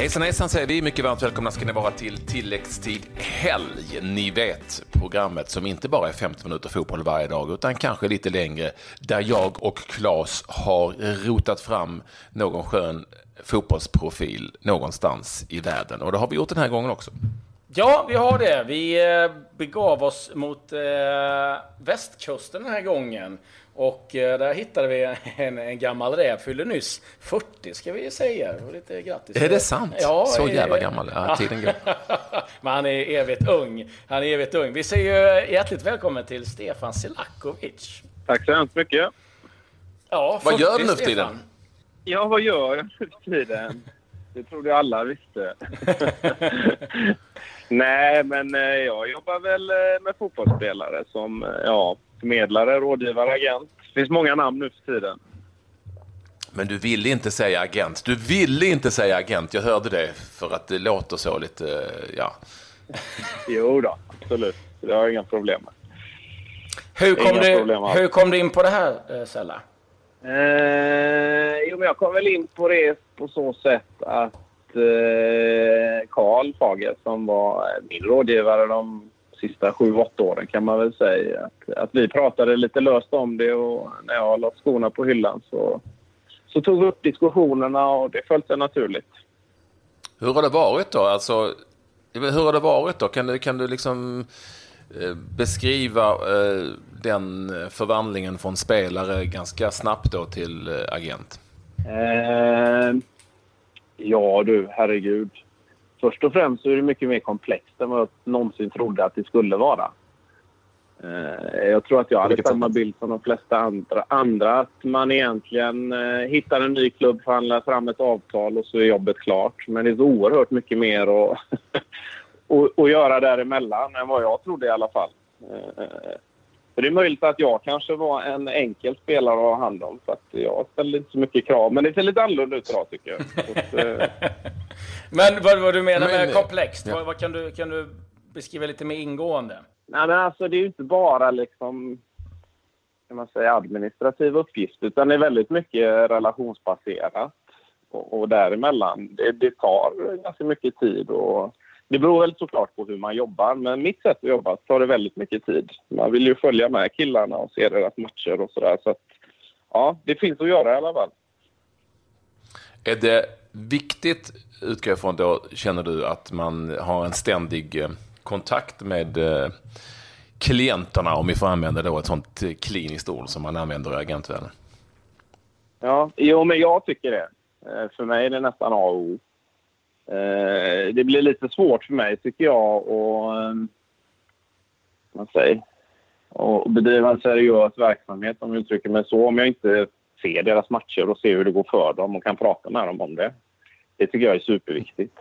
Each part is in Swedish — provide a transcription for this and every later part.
Hejsan hejsan säger vi. Mycket varmt välkomna ska ni vara till tilläggstid helg. Ni vet programmet som inte bara är 50 minuter fotboll varje dag utan kanske lite längre. Där jag och Claes har rotat fram någon skön fotbollsprofil någonstans i världen. Och det har vi gjort den här gången också. Ja, vi har det. Vi eh, begav oss mot eh, västkusten den här gången. Och eh, där hittade vi en, en gammal räv, fyllde nyss 40 ska vi säga. Och lite grattis. Är det sant? Ja, Så jävla gammal? Ja, tiden går. Men han är evigt ung. Han är evigt ung. Vi säger ju hjärtligt välkommen till Stefan Selakovic. Tack så hemskt mycket. Ja, Vad gör 40, du nu för tiden? Ja, vad gör jag nu för tiden? Det trodde jag alla visste. Nej, men eh, jag jobbar väl eh, med fotbollsspelare som ja, förmedlare, rådgivare, agent. Det finns många namn nu för tiden. Men du ville inte säga agent. Du ville inte säga agent. Jag hörde det för att det låter så lite, eh, ja. Jo då, absolut. Det har jag inga problem med. Hur kom, Inga du, problem hur kom du in på det här, eh, Sella? Eh, jo, men jag kom väl in på det på så sätt att eh, Karl Fager som var min rådgivare de sista sju, åtta åren kan man väl säga. Att, att vi pratade lite löst om det och när jag la skorna på hyllan så, så tog vi upp diskussionerna och det föll sig naturligt. Hur har det varit då? Alltså, hur har det varit då? Kan du, kan du liksom eh, beskriva eh, den förvandlingen från spelare ganska snabbt då till eh, agent? Eh, ja du, herregud. Först och främst är det mycket mer komplext än vad jag någonsin trodde att det skulle vara. Eh, jag tror att jag hade samma bild som de flesta andra. andra att man egentligen eh, hittar en ny klubb, förhandlar fram ett avtal och så är jobbet klart. Men det är så oerhört mycket mer att, att, att göra däremellan än vad jag trodde i alla fall. Eh, så det är möjligt att jag kanske var en enkel spelare att ha hand om för att jag ställde inte så mycket krav. Men det ser lite annorlunda ut idag tycker jag. Så eh, Men vad, vad du menar med Men, komplext? ja. Vad, vad kan, du, kan du beskriva lite mer ingående? Nej, men alltså det är ju inte bara liksom kan man säga, administrativ uppgift utan det är väldigt mycket relationsbaserat. Och, och däremellan, det, det tar ganska mycket tid. Och det beror väl såklart på hur man jobbar, men mitt sätt att jobba tar det väldigt mycket tid. Man vill ju följa med killarna och se deras matcher och sådär. Så att, ja, det finns att göra i alla fall. Är det viktigt, utgår jag från då, känner du, att man har en ständig eh, kontakt med eh, klienterna, om vi får använda då ett sånt eh, kliniskt ord som man använder i agentvärlden? Ja, jo, men jag tycker det. För mig är det nästan A och O. Eh, Det blir lite svårt för mig, tycker jag, att man säger, att bedriva en seriös verksamhet, om jag uttrycker mig så, om jag inte ser deras matcher och ser hur det går för dem och kan prata med dem om det. Det tycker jag är superviktigt.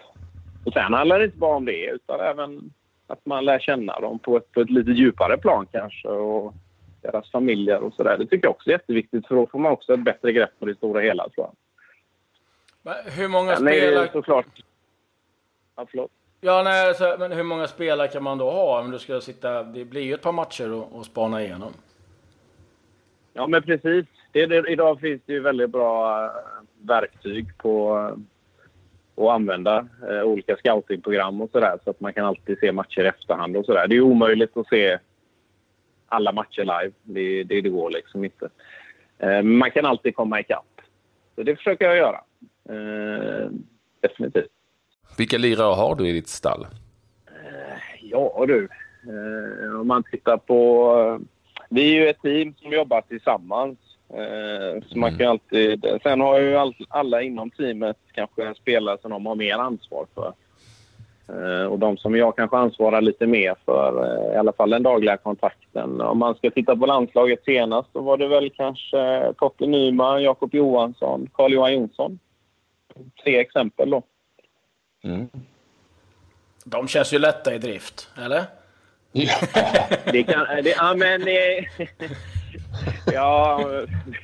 Och sen handlar det inte bara om det, utan även att man lär känna dem på ett, på ett lite djupare plan kanske och deras familjer och sådär. Det tycker jag också är jätteviktigt för då får man också ett bättre grepp på det stora hela tror jag. Hur många spelare... Ja, förlåt. Ja, nej, så, men hur många spelare kan man då ha om du ska sitta... Det blir ju ett par matcher och spana igenom. Ja, men precis. Det, det, idag finns det ju väldigt bra eh, verktyg på eh, att använda. Eh, olika scoutingprogram och sådär så att man kan alltid se matcher i efterhand och sådär. Det är omöjligt att se alla matcher live. Det, det, det går liksom inte. Eh, man kan alltid komma ikapp. Så det försöker jag göra. Eh, definitivt. Vilka lirare har du i ditt stall? Ja du, eh, om man tittar på... Eh, vi är ju ett team som jobbar tillsammans. Eh, så man kan ju alltid... Sen har ju all, alla inom teamet kanske en spelare som de har mer ansvar för. Eh, och de som jag kanske ansvarar lite mer för, eh, i alla fall den dagliga kontakten. Om man ska titta på landslaget senast så var det väl kanske Totte Nyman, Jakob Johansson, Carl-Johan Jonsson. Tre exempel då. De känns ju lätta i drift, eller? Det kan... Det, ja, men... Det, ja,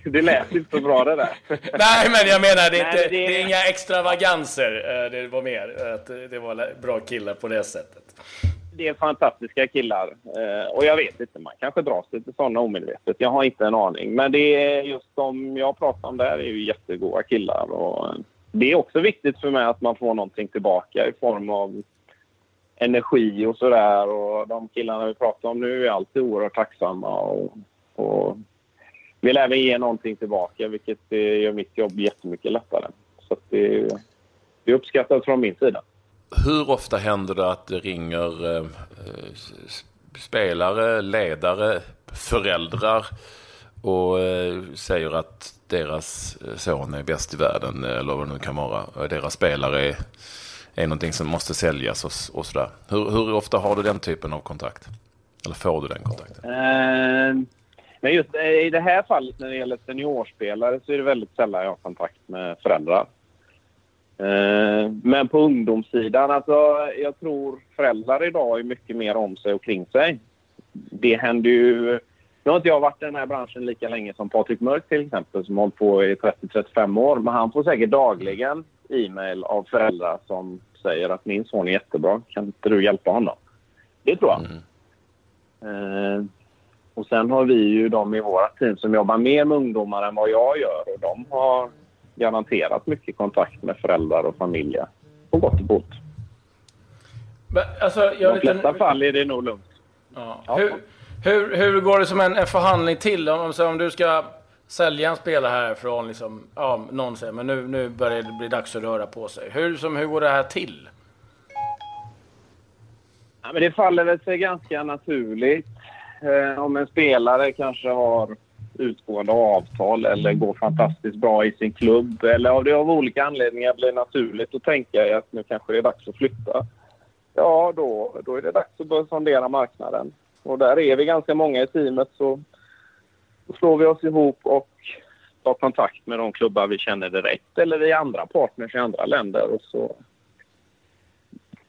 det lät inte så bra det där. Nej, men jag menar, det är, Nej, inte, det- det... är inga extravaganser. Eh, Det var mer att det var bra killar på det sättet. Det är fantastiska killar. Eh, Och jag vet inte, man kanske dras till sådana omedvetet. Jag har inte en aning. Men det är just de jag pratar om där är ju jättegoda killar. Och det är också viktigt för mig att man får någonting tillbaka i form av energi och sådär. Och de killarna vi pratar om nu är alltid oerhört tacksamma och, och vill även ge någonting tillbaka vilket eh, gör mitt jobb jättemycket lättare. Så det, det uppskattas från min sida. Hur ofta händer det att det ringer eh, spelare, ledare, föräldrar och eh, säger att deras eh, son är bäst i världen eh, eller vad det nu kan vara. Deras spelare är, är någonting som måste säljas och, och sådär. Hur, hur ofta har du den typen av kontakt? Eller får du den kontakten? Uh, men just i det här fallet när det gäller seniorspelare så är det väldigt sällan jag har kontakt med föräldrar. Uh, men på ungdomssidan, alltså jag tror föräldrar idag är mycket mer om sig och kring sig. Det händer ju nu har inte jag varit i den här branschen lika länge som Patrik Mörk till exempel som har hållit på i 30-35 år. Men han får säkert dagligen e-mail av föräldrar som säger att min son är jättebra. Kan inte du hjälpa honom? Det tror jag. Mm. Eh, och sen har vi ju de i våra team som jobbar mer med ungdomar än vad jag gör och de har garanterat mycket kontakt med föräldrar och familjer. På gott och ont. alltså, I de flesta lite... fall är det nog lugnt. Ja. Ja. Hur, hur, hur går det som en, en förhandling till? Om, om du ska sälja en spelare härifrån, liksom, ja, någon säger men nu, nu börjar det bli dags att röra på sig. Hur, som, hur går det här till? Ja, men det faller väl sig ganska naturligt. Eh, om en spelare kanske har utgående avtal eller går fantastiskt bra i sin klubb eller av det av olika anledningar blir naturligt att tänka att nu kanske det är dags att flytta. Ja, då, då är det dags att börja sondera marknaden. Och där är vi ganska många i teamet så då slår vi oss ihop och tar kontakt med de klubbar vi känner direkt eller i andra partners i andra länder. Och så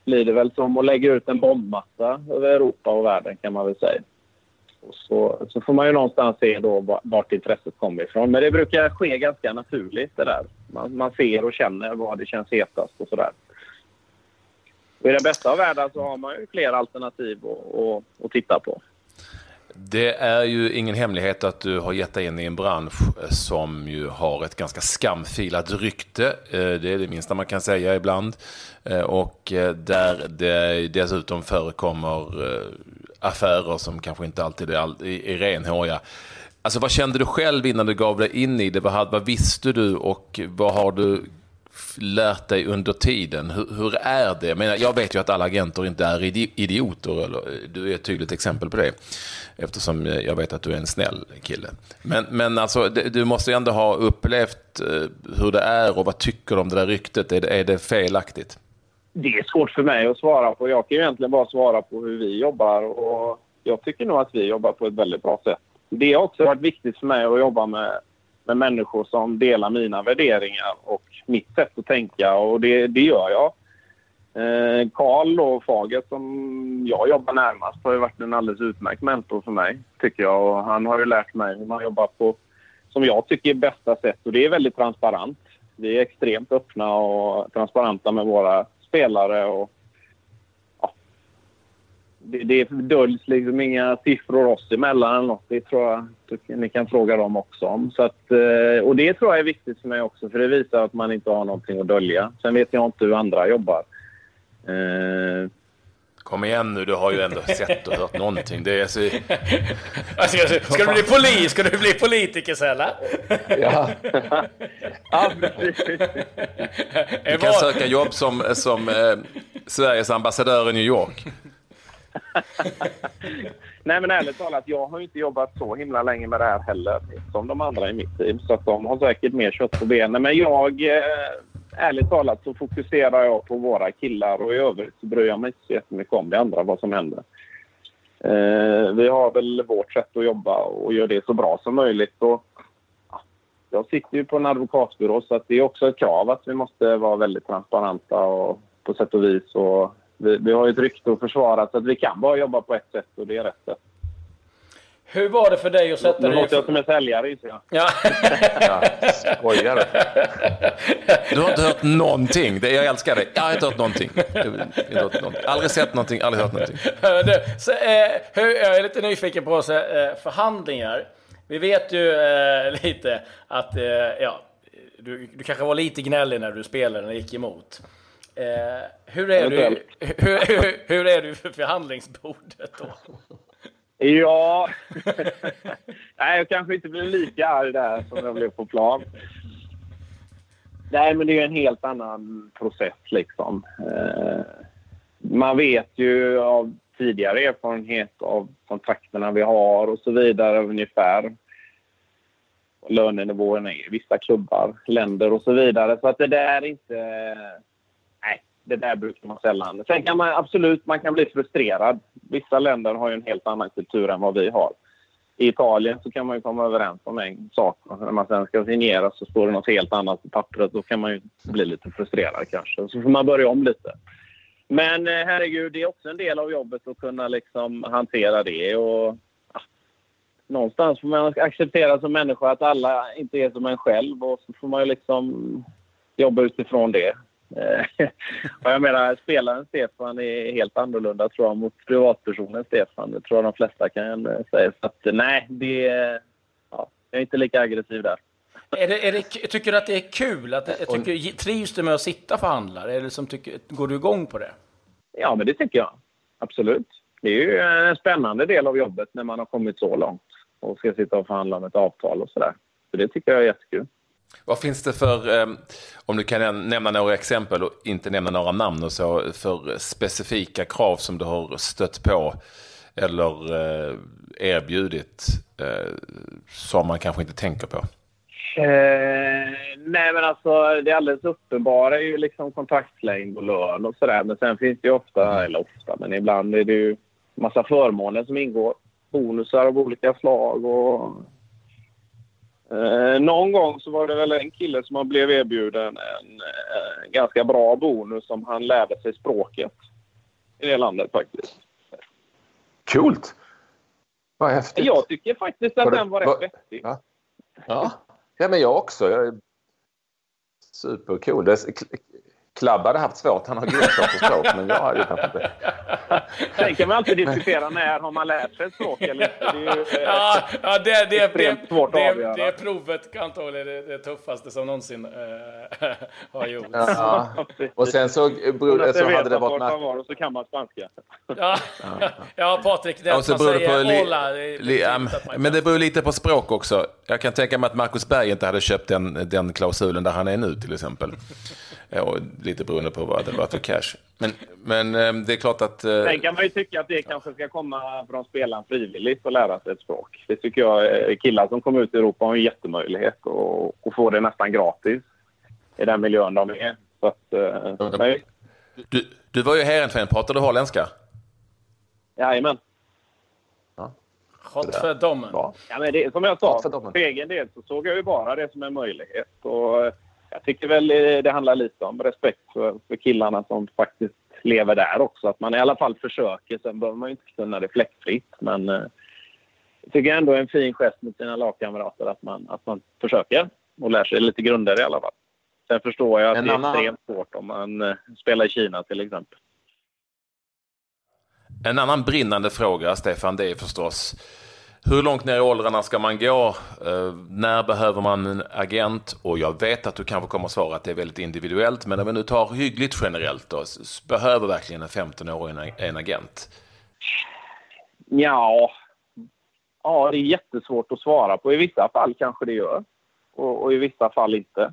blir det väl som att lägga ut en bombmatta över Europa och världen kan man väl säga. Och så, så får man ju någonstans se då vart intresset kommer ifrån. Men det brukar ske ganska naturligt det där. Man, man ser och känner vad det känns hetast och sådär. I den bästa av världar så har man ju fler alternativ att, titta på. Det är ju ingen hemlighet att du har gett dig in i en bransch eh, som ju har ett ganska skamfilat rykte. Eh, det är det minsta man kan säga ibland. Eh, och där det dessutom förekommer affärer som kanske inte alltid är renhåriga. Alltså vad kände du själv innan du gav dig in i det? Vad, vad visste du och vad har du lärt dig under tiden? Hur, hur är det? Jag, menar, jag vet ju att alla agenter inte är idioter. Eller, du är ett tydligt exempel på det. Eftersom jag vet att du är en snäll kille. Men, men alltså, du måste ju ändå ha upplevt eh, hur det är och vad tycker du om det där ryktet? Är det, är det felaktigt? Det är svårt för mig att svara på. Jag kan ju egentligen bara svara på hur vi jobbar. Och jag tycker nog att vi jobbar på ett väldigt bra sätt. Det har också varit viktigt för mig att jobba med, med människor som delar mina värderingar och mitt sätt att tänka och det, det gör jag. Eh, Karl och Fager som jag jobbar närmast har ju varit en alldeles utmärkt mentor för mig tycker jag och han har ju lärt mig hur man jobbar på som jag tycker är bästa sätt och det är väldigt transparent. Vi är extremt öppna och transparenta med våra spelare och det, det döljs liksom inga siffror oss emellan eller något. Det tror jag ni kan fråga dem också om. Så att, eh, och det tror jag är viktigt för mig också för det visar att man inte har någonting att dölja. Sen vet jag inte hur andra jobbar. Eh, Kom igen nu, du har ju ändå sett och hört någonting. Det är så... alltså, ska, du bli polis? Ska du bli politiker Sälla? ja. ja, Du kan söka jobb som, som eh, Sveriges ambassadör i New York. Nej men ärligt talat, jag har inte jobbat så himla länge med det här heller som de andra i mitt team. Så att de har säkert mer kött på benen. Men jag, eh, ärligt talat så fokuserar jag på våra killar och i övrigt så bryr jag mig inte så jättemycket om det andra, vad som händer. Eh, vi har väl vårt sätt att jobba och gör det så bra som möjligt. Och, jag sitter ju på en advokatbyrå så att det är också ett krav att vi måste vara väldigt transparenta och på sätt och vis. Och vi, vi har ju ett rykte att försvara så att vi kan bara jobba på ett sätt och det är rätt sätt. Hur var det för dig att sätta dig... Nu låter jag som en säljare gissar jag. Ja. ja, skojar du? Du har inte hört någonting. Det, jag älskar dig. Jag har inte hört någonting. Jag hört någonting. Aldrig sett någonting, aldrig hört någonting. Du, så, eh, hur, jag är lite nyfiken på så, eh, förhandlingar. Vi vet ju eh, lite att eh, ja, du, du kanske var lite gnällig när du spelade när det gick emot. Eh, hur, är du, hur, hur, hur, är du för förhandlingsbordet då? Ja, nej, jag kanske inte blir lika arg där som jag blev på plan. Nej, men det är en helt annan process liksom. Eh, man vet ju av tidigare erfarenhet av kontakterna vi har och så vidare ungefär lönenivåerna i vissa klubbar, länder och så vidare. Så att det där är inte... Det där brukar man sällan... Sen kan man absolut man kan bli frustrerad. Vissa länder har ju en helt annan kultur än vad vi har. I Italien så kan man ju komma överens om en sak. När man sen ska signera så står det något helt annat på pappret. Då kan man ju bli lite frustrerad kanske. Så får man börja om lite. Men eh, herregud, det är också en del av jobbet att kunna liksom hantera det. Och, ja, någonstans får man acceptera som människa att alla inte är som en själv och så får man ju liksom jobba utifrån det. Eh, jag menar, spelaren Stefan är helt annorlunda tror jag mot privatpersonen Stefan. Det tror jag de flesta kan eh, säga. Så att, nej, det, ja, jag är inte lika aggressiv där. Är det, är det, tycker du att det är kul? Att, jag tycker, trivs du med att sitta och förhandla? Eller som tycker, går du igång på det? Ja, men det tycker jag. Absolut. Det är ju en spännande del av jobbet när man har kommit så långt och ska sitta och förhandla om ett avtal och sådär. Så det tycker jag är jättekul. Vad finns det för, eh, om du kan nämna några exempel och inte nämna några namn och så, för specifika krav som du har stött på eller eh, erbjudit eh, som man kanske inte tänker på? Eh, nej, men alltså det alldeles uppenbara är ju liksom kontaktlängd och lön och sådär. Men sen finns det ju ofta, eller ofta, men ibland är det ju massa förmåner som ingår. Bonusar av olika slag och... Eh, någon gång så var det väl en kille som blev erbjuden en eh, ganska bra bonus som han lärde sig språket i det landet faktiskt. Coolt! Vad häftigt. Jag tycker faktiskt att var det, den var rätt vettig. Ja. ja. Ja, men jag också. Jag är supercool. Det, Klabb hade haft svårt. Han har grovt på språk, men jag hade kanske inte. Sen kan man alltid diskutera när har man lärt sig ett språk eller inte. Det är ju ja, ja, det, det, det, svårt det, att avgöra. Det provet antagligen det, det tuffaste som någonsin äh, har gjorts. Ja, och sen så, bro, så hade det varit... Man var och så kan man spanska. Ja, ja Patrik, det är att man säger li, hola. Li, um, men det beror lite på språk också. Jag kan tänka mig att Marcus Berg inte hade köpt den, den klausulen där han är nu till exempel. Och lite beroende på vad det var för cash. Men, men eh, det är klart att... Eh, Sen kan man ju tycka att det kanske ska komma från spelaren frivilligt och lära sig ett språk. Det tycker jag. Killar som kommer ut i Europa har en jättemöjlighet att få det nästan gratis i den miljön de är. Så att, eh, du, du var ju Heerenveen. Pratar du holländska? Jajamän. Ja. för domen. Ja, men det, som jag sa, för egen del så såg jag ju bara det som en möjlighet. Och jag tycker väl det handlar lite om respekt för, för killarna som faktiskt lever där också. Att man i alla fall försöker. Sen behöver man ju inte kunna det fläckfritt. Men eh, jag tycker ändå är en fin gest mot sina lagkamrater att man, att man försöker och lär sig lite grunder i alla fall. Sen förstår jag att en det är annan... extremt svårt om man eh, spelar i Kina till exempel. En annan brinnande fråga, Stefan, det är förstås hur långt ner i åldrarna ska man gå? Eh, när behöver man en agent? Och jag vet att du kanske kommer att svara att det är väldigt individuellt, men om vi nu tar hyggligt generellt då, behöver verkligen en 15-åring en agent? Ja, ja, det är jättesvårt att svara på. I vissa fall kanske det gör och, och i vissa fall inte.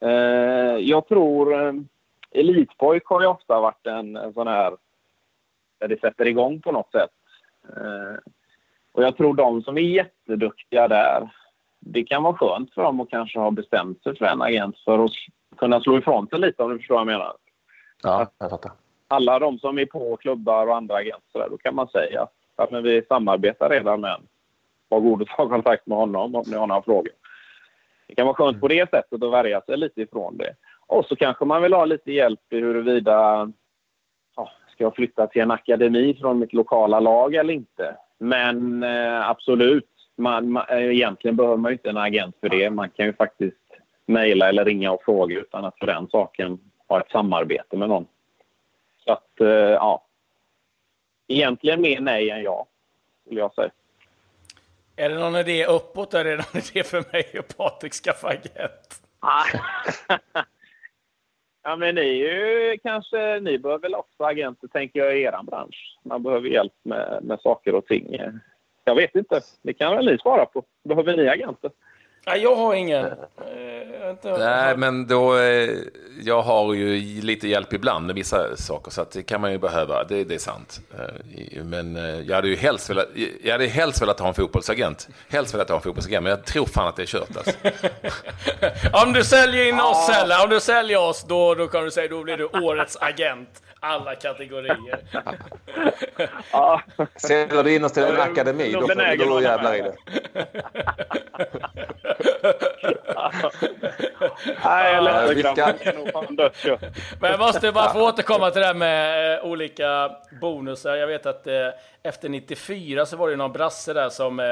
Eh, jag tror eh, Elitpojk har ju ofta varit en, en sån här där det sätter igång på något sätt. Eh, och jag tror de som är jätteduktiga där, det kan vara skönt för dem att kanske ha bestämt sig för en agent för att kunna slå ifrån sig lite om du förstår vad jag menar. Ja, jag fattar. Alla de som är på klubbar och andra agenter, där, då kan man säga att men vi samarbetar redan med en. Var god och ta kontakt med honom om ni har några frågor. Det kan vara skönt på det sättet att värja sig lite ifrån det. Och så kanske man vill ha lite hjälp i huruvida ja, ska jag flytta till en akademi från mitt lokala lag eller inte? Men eh, absolut, man, man, eh, egentligen behöver man ju inte en agent för det. Man kan ju faktiskt mejla eller ringa och fråga utan att för den saken ha ett samarbete med någon. Så att, eh, ja. Egentligen mer nej än ja, skulle jag säga. Är det någon idé uppåt eller är det någon idé för mig och Patrik skaffa agent? ja, men ni ju kanske... Ni behöver väl också agenter, tänker jag, i er bransch. Man behöver hjälp med, med saker och ting. Jag vet inte. Det kan väl ni svara på. Behöver ni agenter? Nej, jag har ingen. Eh, inte... Nej, men då... Eh, jag har ju lite hjälp ibland med vissa saker, så att det kan man ju behöva. Det, det är sant. Eh, men jag hade ju helst velat, jag hade helst velat ha en fotbollsagent. Helst velat ha en fotbollsagent, men jag tror fan att det är kört alltså. om du säljer in oss, Sella, om du säljer oss, då, då kan du säga då blir du årets agent alla kategorier. ja. Säljer du in oss till en akademi, då, då, då jävlar i det. Nej, jag läste ska... Men jag måste bara få återkomma till det här med eh, olika bonusar. Jag vet att eh, efter 94 så var det någon brasse där som eh,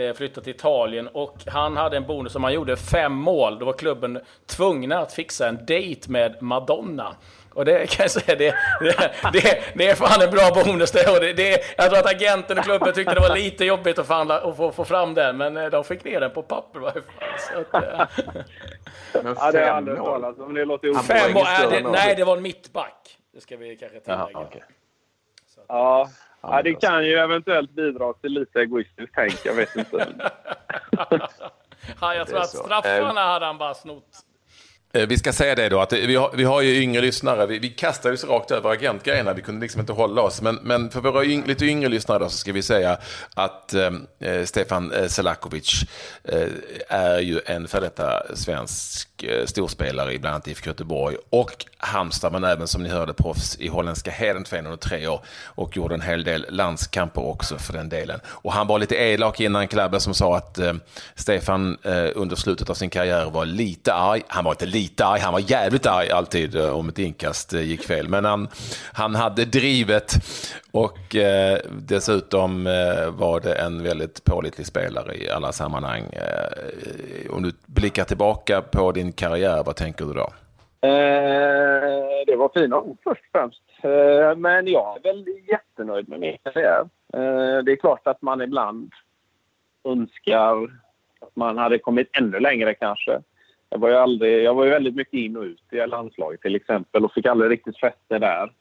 eh, flyttade till Italien och han hade en bonus som han gjorde fem mål. Då var klubben tvungna att fixa en dejt med Madonna. Och det kan jag säga, det, det, det, det är fan en bra bonus det. Och det, det. Jag tror att agenten och klubben tyckte det var lite jobbigt att, förhandla, att få, få fram den, men eh, de fick ner den på papper i varje fall. Så att, ja. Men ja, det aldrig om. Låter fem är det, Nej, det var en mittback. Det ska vi kanske tillägga. Jaha, okay. att, ja. ja, det kan ju eventuellt bidra till lite egoistiskt tänk. Jag vet inte. ja, jag tror att straffarna hade han bara snott Eh, Eh, vi ska säga det då, att vi har, vi har ju yngre lyssnare. Vi, vi kastade oss rakt över agentgrejerna, vi kunde liksom inte hålla oss. Men, men för våra yng, lite yngre lyssnare då, så ska vi säga att ehm, eh, Stefan eh, Selakovic eh, är ju en för detta svensk eh, storspelare i bland annat IFK Göteborg och Halmstad, men även som ni hörde proffs i holländska Hedentveen under tre år och gjorde en hel del landskamper också för den delen. Och han var lite elak innan klubben som sa att ehm, Stefan eh, under slutet av sin karriär var lite arg. Han var inte lite lite arg. Han var jävligt arg alltid eh, om ett inkast eh, gick fel. Men han, han hade drivet och eh, dessutom eh, var det en väldigt pålitlig spelare i alla sammanhang. Eh, om du blickar tillbaka på din karriär, vad tänker du då? Eh, det var fina ord först och främst. Eh, men jag är väl jättenöjd med min karriär. det är klart att man ibland önskar att man hade kommit ännu längre kanske. Jag var ju, aldrig, jag var ju väldigt mycket in och ut i landslaget till exempel och fick aldrig riktigt fäste där.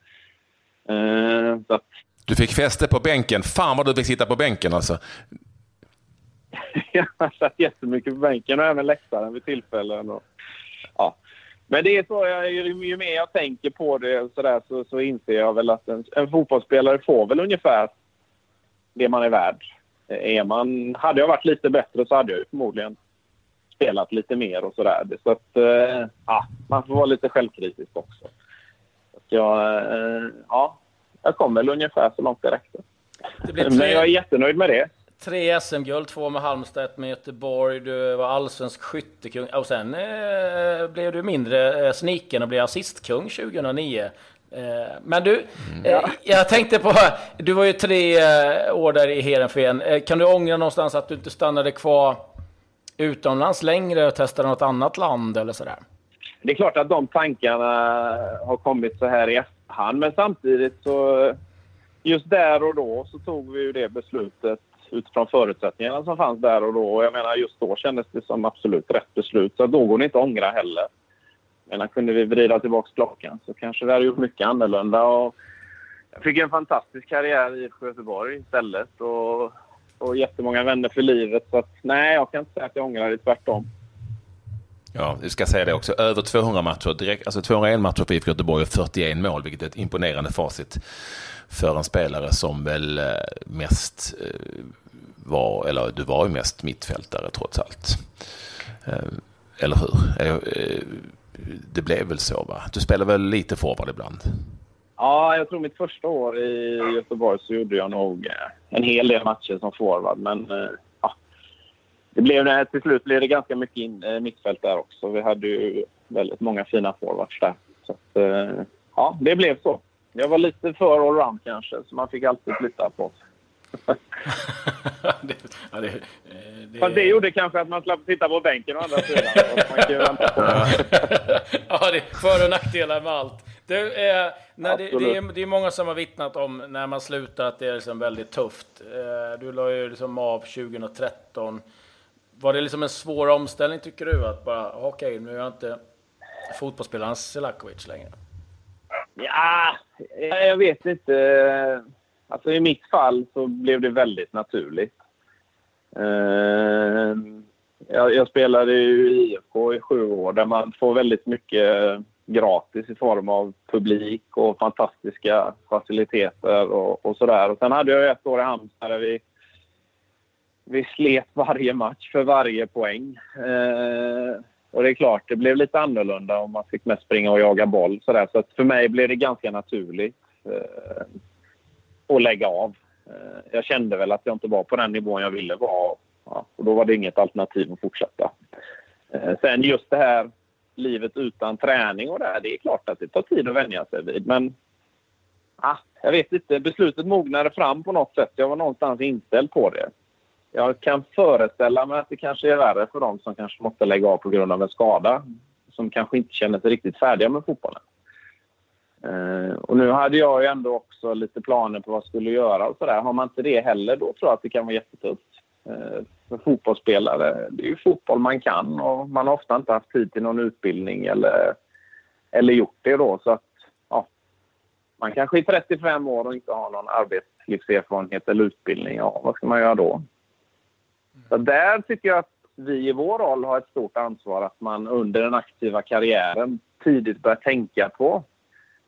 Uh, att... Du fick fäste på bänken. Fan vad du fick sitta på bänken alltså. jag satt jättemycket på bänken och även läktaren vid tillfällen. Och, ja. Men det är så, jag, ju mer jag tänker på det så, där, så, så inser jag väl att en, en fotbollsspelare får väl ungefär det man är värd. Är man, hade jag varit lite bättre så hade jag förmodligen spelat lite mer och sådär. Så att, eh, ja, man får vara lite självkritisk också. Så jag, eh, ja, jag kom väl ungefär så långt det räckte. Det tre, Men jag är jättenöjd med det. Tre SM-guld, två med Halmstad, ett med Göteborg. Du var allsvensk skyttekung. Och sen eh, blev du mindre eh, sniken och blev assistkung 2009. Eh, men du, mm. eh, jag tänkte på, du var ju tre år där i Heerenveen. Kan du ångra någonstans att du inte stannade kvar utomlands längre och testa något annat land eller sådär? Det är klart att de tankarna har kommit så här i efterhand, men samtidigt så just där och då så tog vi ju det beslutet utifrån förutsättningarna som fanns där och då. Och jag menar just då kändes det som absolut rätt beslut. Så då går det inte att ångra heller. Men kunde vi vrida tillbaka klockan så kanske vi hade gjort mycket annorlunda. Och jag fick en fantastisk karriär i Göteborg istället. Och och jättemånga vänner för livet. Så att, nej, jag kan inte säga att jag ångrar det, tvärtom. Ja, vi ska säga det också. Över 200 matcher, direkt, alltså 201 matcher för IFK Göteborg och 41 mål, vilket är ett imponerande facit för en spelare som väl eh, mest eh, var, eller du var ju mest mittfältare trots allt. Eh, eller hur? Det blev väl så va? Du spelar väl lite forward ibland? Ja, jag tror mitt första år i Göteborg så gjorde jag nog eh, en hel del matcher som forward. Men eh, ja, det blev, till slut blev det ganska mycket in, eh, mittfält där också. Vi hade ju väldigt många fina forwards där. Så att, ja, det blev så. Jag var lite för allround kanske, så man fick alltid flytta på sig. det, ja, det, det... Fast det gjorde kanske att man slapp sitta på bänken å andra sidan. man kan vänta på. ja, det är för och nackdelar med allt. Det är, när det, det, är, det är många som har vittnat om när man slutar att det är liksom väldigt tufft. Eh, du la ju liksom av 2013. var det liksom en svår omställning tycker du? Att bara, okej, okay, nu är jag inte fotbollsspelaren Selakovic längre. Ja, jag vet inte. Alltså i mitt fall så blev det väldigt naturligt. Uh, jag, jag spelade i IFK i sju år där man får väldigt mycket gratis i form av publik och fantastiska faciliteter och, och sådär. Och sen hade jag ett år i Halmstad där vi, vi slet varje match för varje poäng. Eh, och det är klart, det blev lite annorlunda om man fick mest springa och jaga boll. Så, där. så för mig blev det ganska naturligt eh, att lägga av. Eh, jag kände väl att jag inte var på den nivån jag ville vara. Ja, och då var det inget alternativ att fortsätta. Eh, sen just det här livet utan träning och det här, det är klart att det tar tid att vänja sig vid. Men ah, jag vet inte, beslutet mognade fram på något sätt. Jag var någonstans inställd på det. Jag kan föreställa mig att det kanske är värre för dem som kanske måste lägga av på grund av en skada. Som kanske inte känner sig riktigt färdiga med fotbollen. Uh, och nu hade jag ju ändå också lite planer på vad jag skulle göra och sådär. Har man inte det heller då tror jag att det kan vara jättetufft. Uh, för fotbollsspelare. Det är ju fotboll man kan och man har ofta inte haft tid till någon utbildning eller, eller gjort det då. Så att, ja, man kanske är 35 år och inte har någon arbetslivserfarenhet eller utbildning. Ja, vad ska man göra då? Så där tycker jag att vi i vår roll har ett stort ansvar att man under den aktiva karriären tidigt börjar tänka på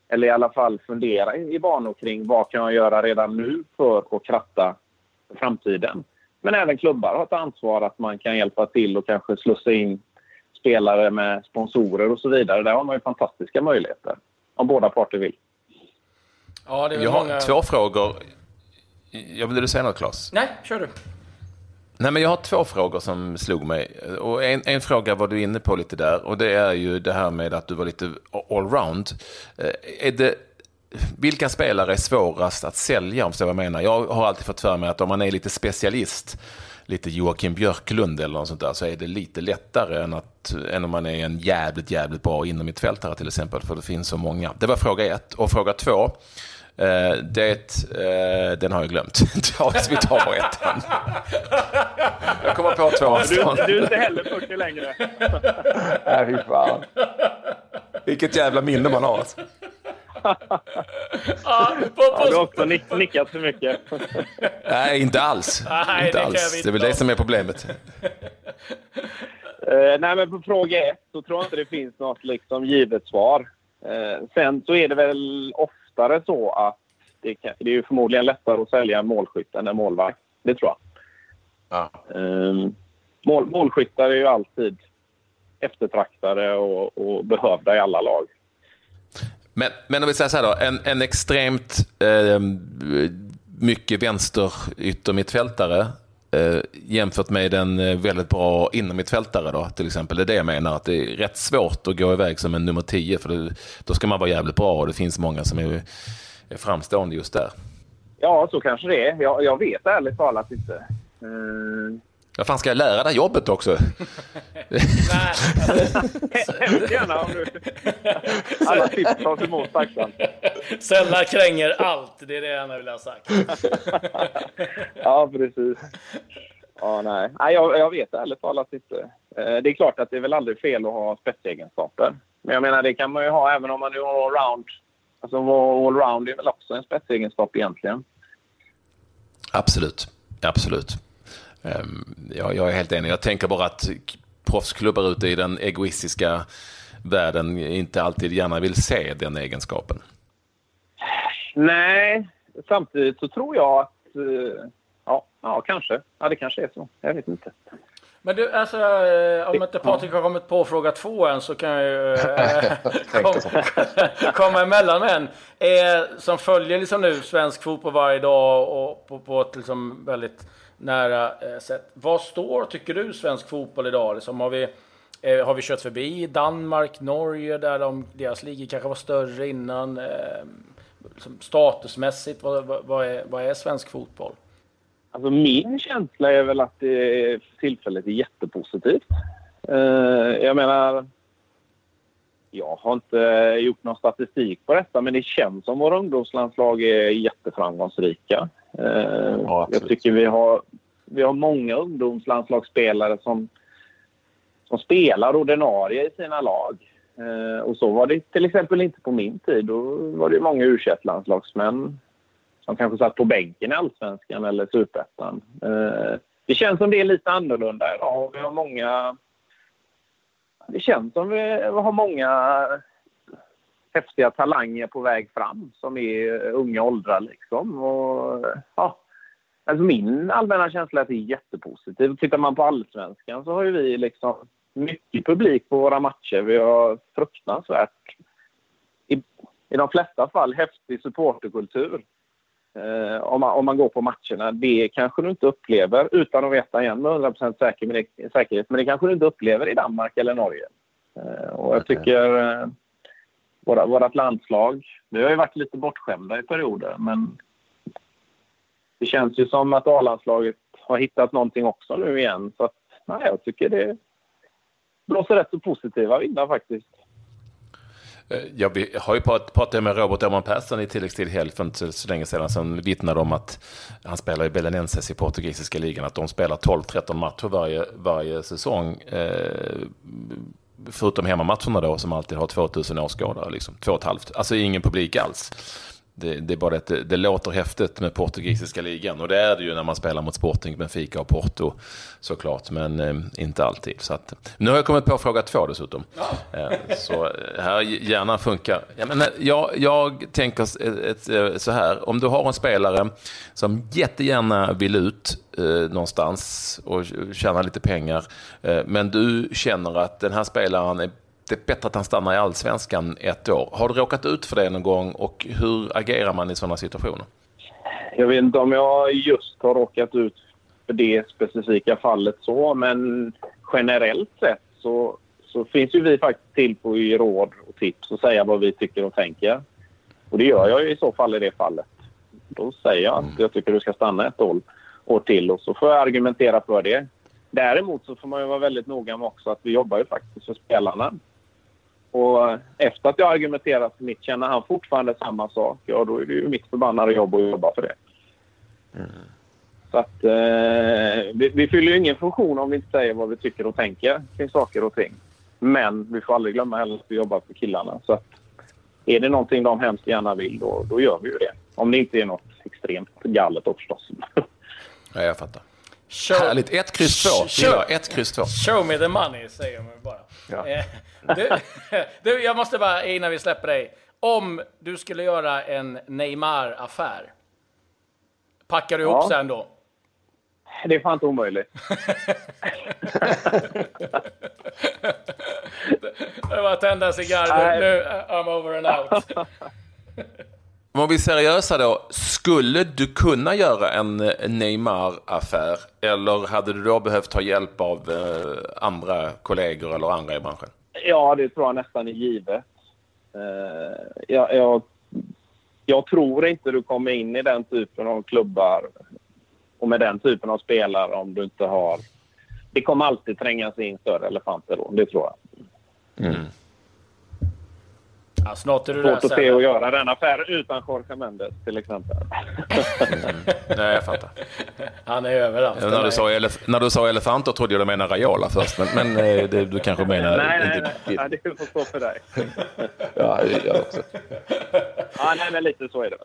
eller i alla fall fundera i banor kring vad kan jag göra redan nu för att kratta för framtiden. Men även klubbar har ett ansvar att man kan hjälpa till och kanske slussa in spelare med sponsorer och så vidare. Där har man ju fantastiska möjligheter om båda parter vill. Ja, det är jag har många... två frågor. Jag vill du säga något, Claes? Nej, kör du. Nej, men jag har två frågor som slog mig. Och en, en, fråga var du inne på lite där och det är ju det här med att du var lite allround. Eh, är det vilka spelare är svårast att sälja om så jag menar? Jag har alltid fått för mig att om man är lite specialist, lite Joakim Björklund eller något sånt där, så är det lite lättare än, att, än om man är en jävligt, jävligt bra inom mittfältare till exempel, för det finns så många. Det var fråga ett. Och fråga två, eh, det, eh, den har jag glömt. vi tar bara ettan. Jag kommer på två. Du, du är inte heller 40 längre. Nej, fy fan. Vilket jävla minne man har. Ja, på, på... Ja, du har också nick, nickat för mycket. Nej, inte alls. Nej, inte det, alls. det är väl det som är problemet. Uh, nej, men på fråga ett så tror jag inte det finns något liksom givet svar. Uh, sen så är det väl oftare så att det, kan, det är ju förmodligen lättare att sälja en målskytt än en målvakt. Det tror jag. Ja. Uh, mål, målskyttar är ju alltid eftertraktade och, och behövda i alla lag. Men, men om vi säger så här då, en, en extremt eh, mycket vänster yttermittfältare eh, jämfört med en eh, väldigt bra innermittfältare då till exempel. Det är det jag menar, att det är rätt svårt att gå iväg som en nummer 10 för det, då ska man vara jävligt bra och det finns många som är, är framstående just där. Ja, så kanske det är. Jag, jag vet ärligt talat inte. Uh, vad fan ska jag lära dig jobbet också? Hemskt gärna om du... Alla tips tas emot tacksamt. Sällan kränger allt, det är det jag vill ha sagt. ja, precis. Ja, nej. nej jag, jag vet ärligt talat inte. Eh, det är klart att det är väl aldrig fel att ha spetsegenskaper. Men jag menar, det kan man ju ha även om man är allround. Alltså allround är väl också en spetsegenskap egentligen. Absolut. Absolut. Ehm, ja, jag är helt enig. Jag tänker bara att proffsklubbar ute i den egoistiska världen inte alltid gärna vill se den egenskapen. Nej, samtidigt så tror jag att... Eh, ja, ja kanske. Ja, det kanske är så. Jag vet inte. Men du, alltså, eh, om inte Patrik har kommit på fråga två än så kan jag ju äh, komma, komma emellan med en. Eh, som följer liksom nu svensk fotboll varje dag och på, på ett liksom väldigt nära eh, sätt. Vad står, tycker du, svensk fotboll idag? Liksom, har, vi, eh, har vi kört förbi Danmark, Norge, där de, deras ligor kanske var större innan? Eh, liksom statusmässigt, vad, vad, vad, är, vad är svensk fotboll? Alltså min känsla är väl att det för tillfället är jättepositivt. Jag menar, jag har inte gjort någon statistik på detta men det känns som våra ungdomslandslag är jätteframgångsrika. Eh, ja, jag tycker vi har vi har många ungdomslandslagsspelare som, som spelar ordinarie i sina lag. Eh, och så var det till exempel inte på min tid. Då var det många u landslagsmän som kanske satt på bänken i allsvenskan eller superettan. Eh, det känns som det är lite annorlunda idag. Vi har många... Det känns som vi har många häftiga talanger på väg fram som är unga åldrar. Liksom. Och, ja, alltså min allmänna känsla är att det är jättepositivt. Tittar man på allsvenskan så har vi liksom mycket publik på våra matcher. Vi har fruktansvärt, i, i de flesta fall, häftig supporterkultur. Eh, om, man, om man går på matcherna. Det kanske du inte upplever, utan att veta igen med 100 säker, men det, säkerhet, men det kanske du inte upplever i Danmark eller Norge. Eh, och jag tycker eh, våra, vårat landslag, vi har ju varit lite bortskämda i perioder, men det känns ju som att A-landslaget har hittat någonting också nu igen. Så att, nej, jag tycker det blåser rätt så positiva vindar faktiskt. Eh, ja, vi har ju pratat med Robert Åhman Persson i tilläggstid helg för inte så länge sedan som vittnade om att han spelar i Belenenses i portugisiska ligan, att de spelar 12-13 matcher varje, varje säsong. Eh, förutom hemmamatcherna då som alltid har 2000 åskådare, liksom, två och ett halvt. Alltså ingen publik alls. Det, det, är bara att det, det, låter häftigt med portugisiska ligan och det är det ju när man spelar mot Sporting, Benfica och Porto såklart, men eh, inte alltid. Så att, nu har jag kommit på fråga två dessutom. Ja. Eh, så eh, här hjärnan funkar. Ja, men, eh, jag, jag tänker ett, ett, så här, om du har en spelare som jättegärna vill ut eh, någonstans och tjäna lite pengar, eh, men du känner att den här spelaren är det är bättre att han stannar i allsvenskan ett år. Har du råkat ut för det någon gång och hur agerar man i sådana situationer? Jag vet inte om jag just har råkat ut för det specifika fallet så, men generellt sett så, så finns ju vi faktiskt till på att ge råd och tips och säga vad vi tycker och tänker. Och det gör jag i så fall i det fallet. Då säger jag att mm. jag tycker du ska stanna ett år, år till och så får jag argumentera för det. Däremot så får man ju vara väldigt noga med också att vi jobbar ju faktiskt för spelarna. Och efter att jag argumenterat för mitt, känner han fortfarande samma sak, ja då är det ju mitt förbannade jobb att jobba för det. Mm. Så att eh, vi, vi fyller ju ingen funktion om vi inte säger vad vi tycker och tänker kring saker och ting. Men vi får aldrig glömma heller att vi jobbar för killarna. Så att är det någonting de hemskt gärna vill, då, då gör vi ju det. Om det inte är något extremt galet då förstås. Ja, jag fattar. Show, Härligt. Ett kryss två. Show, ett kryss två. Show me the money, säger man bara. Ja. Eh, du, du, jag måste bara, innan vi släpper dig. Om du skulle göra en Neymar-affär, packar du ihop ja. sen då? Det är fan inte omöjligt. det var att tända en cigarr. Nu, I'm over and out. Om vi är seriösa då, skulle du kunna göra en Neymar-affär eller hade du då behövt ta hjälp av eh, andra kollegor eller andra i branschen? Ja, det tror jag nästan är givet. Eh, jag, jag, jag, tror inte du kommer in i den typen av klubbar och med den typen av spelare om du inte har... Det kommer alltid trängas in större elefanter då, det tror jag. Mm. Ja, snart är du Svårt att se att göra den affären utan Jorge Mendes till exempel. Mm. Nej, jag fattar. Han är överallt. Ja, när, du sa elef- när du sa elefanter trodde jag du menade Raiola först, men, men eh, det, du kanske menar... nej, nej, nej, nej, det får stå för dig. ja, jag också. Ja, nej, men lite så är det.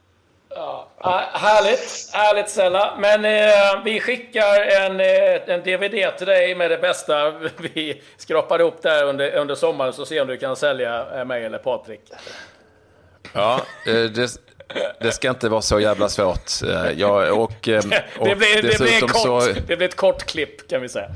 Ja, härligt, härligt Sella. Men eh, vi skickar en, eh, en DVD till dig med det bästa vi skrapade upp där under, under sommaren så se om du kan sälja eh, mig eller Patrik. Ja, eh, det, det ska inte vara så jävla svårt. Jag, och, och det, blir, det, blir kort, så... det blir ett kort klipp kan vi säga.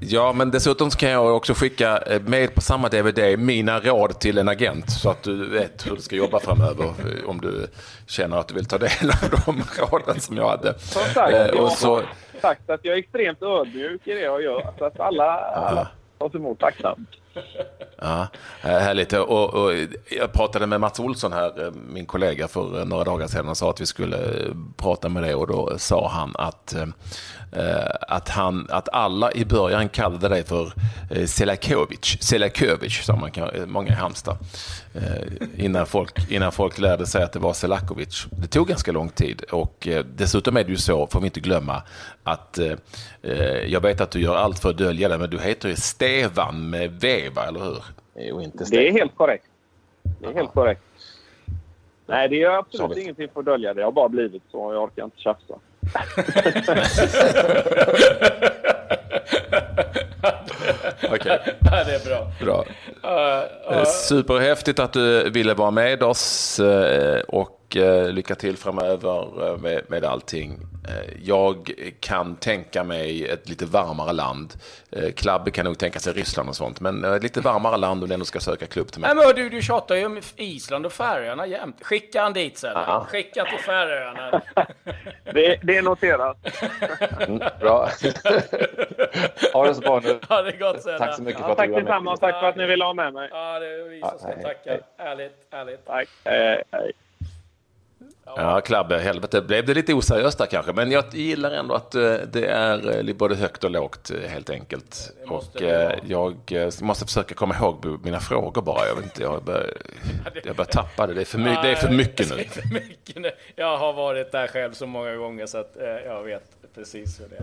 Ja, men dessutom kan jag också skicka eh, med på samma DVD mina råd till en agent så att du vet hur du ska jobba framöver eh, om du känner att du vill ta del av de råden som jag hade. Som sagt, eh, så... har sagt att jag är extremt ödmjuk i det jag gör så att alla, alla tas emot tacksamt. Ja, eh, härligt. Och, och, jag pratade med Mats Olsson här, eh, min kollega, för eh, några dagar sedan och sa att vi skulle prata med dig och då sa han att att, han, att alla i början kallade dig för Selakovic, Selakovic som man kan, många i Halmstad. Innan, folk, innan folk lärde sig att det var Selakovic. Det tog ganska lång tid och dessutom är det ju så, får vi inte glömma, att jag vet att du gör allt för att dölja det, men du heter ju Stevan med V, eller hur? Jo, inte det är helt korrekt. Det är helt korrekt. Nej, det gör absolut ingenting för att dölja det. Jag har bara blivit så. Jag orkar inte tjafsa. Okej. Ja, det är bra. bra. Uh, uh. Superhäftigt att du ville vara med oss uh, och Eh, lycka till framöver eh, med, med allting. Eh, jag kan tänka mig ett lite varmare land. Klabbe kan nog tänka sig Ryssland och sånt, men ett lite varmare land om du ändå ska söka klubb till mig. Nej, men du, du tjatar ju om Island och Färöarna jämt. Skicka han dit sen. Aha. Skicka till Färöarna. det, det är noterat. Mm, bra. ha det så bra nu. Ha det gott sen. Tack så mycket ja, för att tack du var med. Tack detsamma. Tack för att ni ville ha med mig. Ja, det är vi som ska tacka. Ärligt, ärligt. Tack. Hej, hej. Ja, Klabbe, helvete. Blev det lite oseriöst där kanske? Men jag gillar ändå att eh, det är eh, både högt och lågt eh, helt enkelt. Och jag måste försöka komma ihåg mina frågor bara. Jag, vet inte, jag, börjar, jag börjar tappa det. Det är, för mycket, det är för mycket nu. För mycket nu. Jag har varit där själv så många gånger så att jag vet precis hur det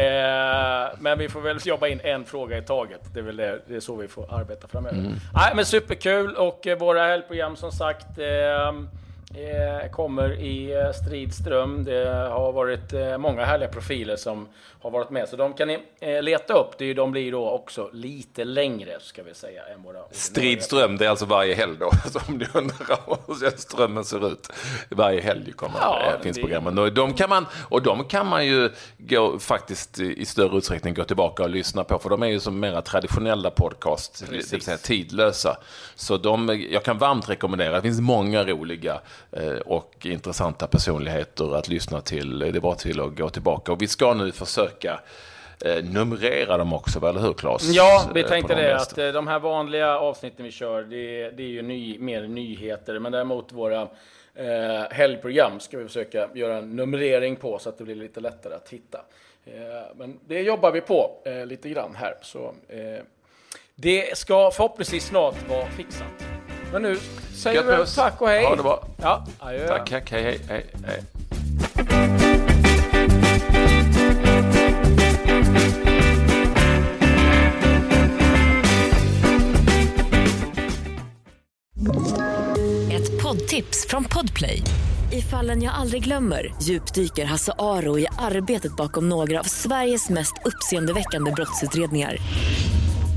är. Men vi får väl jobba in en fråga i taget. Det är väl det, det är så vi får arbeta framöver. Mm. Nej, men superkul och våra helgprogram som sagt kommer i eh, strid ström. Det har varit eh, många härliga profiler som har varit med. Så de kan ni leta upp. de blir då också lite längre, ska vi säga, än våra Stridström, det är alltså varje helg då? om ni undrar hur strömmen ser ut. Varje helg kommer, ja, finns det... programmen. Och de, kan man, och de kan man ju gå, faktiskt i större utsträckning gå tillbaka och lyssna på. För de är ju som mera traditionella podcast, Precis. det vill säga tidlösa. Så de, jag kan varmt rekommendera. Det finns många roliga Eh, och intressanta personligheter att lyssna till. Det är bara till att gå tillbaka. Och vi ska nu försöka eh, numrera dem också, eller hur Claes? Ja, vi eh, tänkte de det att de här vanliga avsnitten vi kör, det, det är ju ny, mer nyheter, men däremot våra eh, helgprogram ska vi försöka göra en numrering på så att det blir lite lättare att hitta. Eh, men det jobbar vi på eh, lite grann här. Så, det ska förhoppningsvis snart vara fixat. Men nu säger vi tack och hej. Ha det bra. Ja, adjö. Tack, tack, hej, hej, hej. hej. Ett poddtips från Podplay. I fallen jag aldrig glömmer djupdyker Hasse Aro i arbetet bakom några av Sveriges mest uppseendeväckande brottsutredningar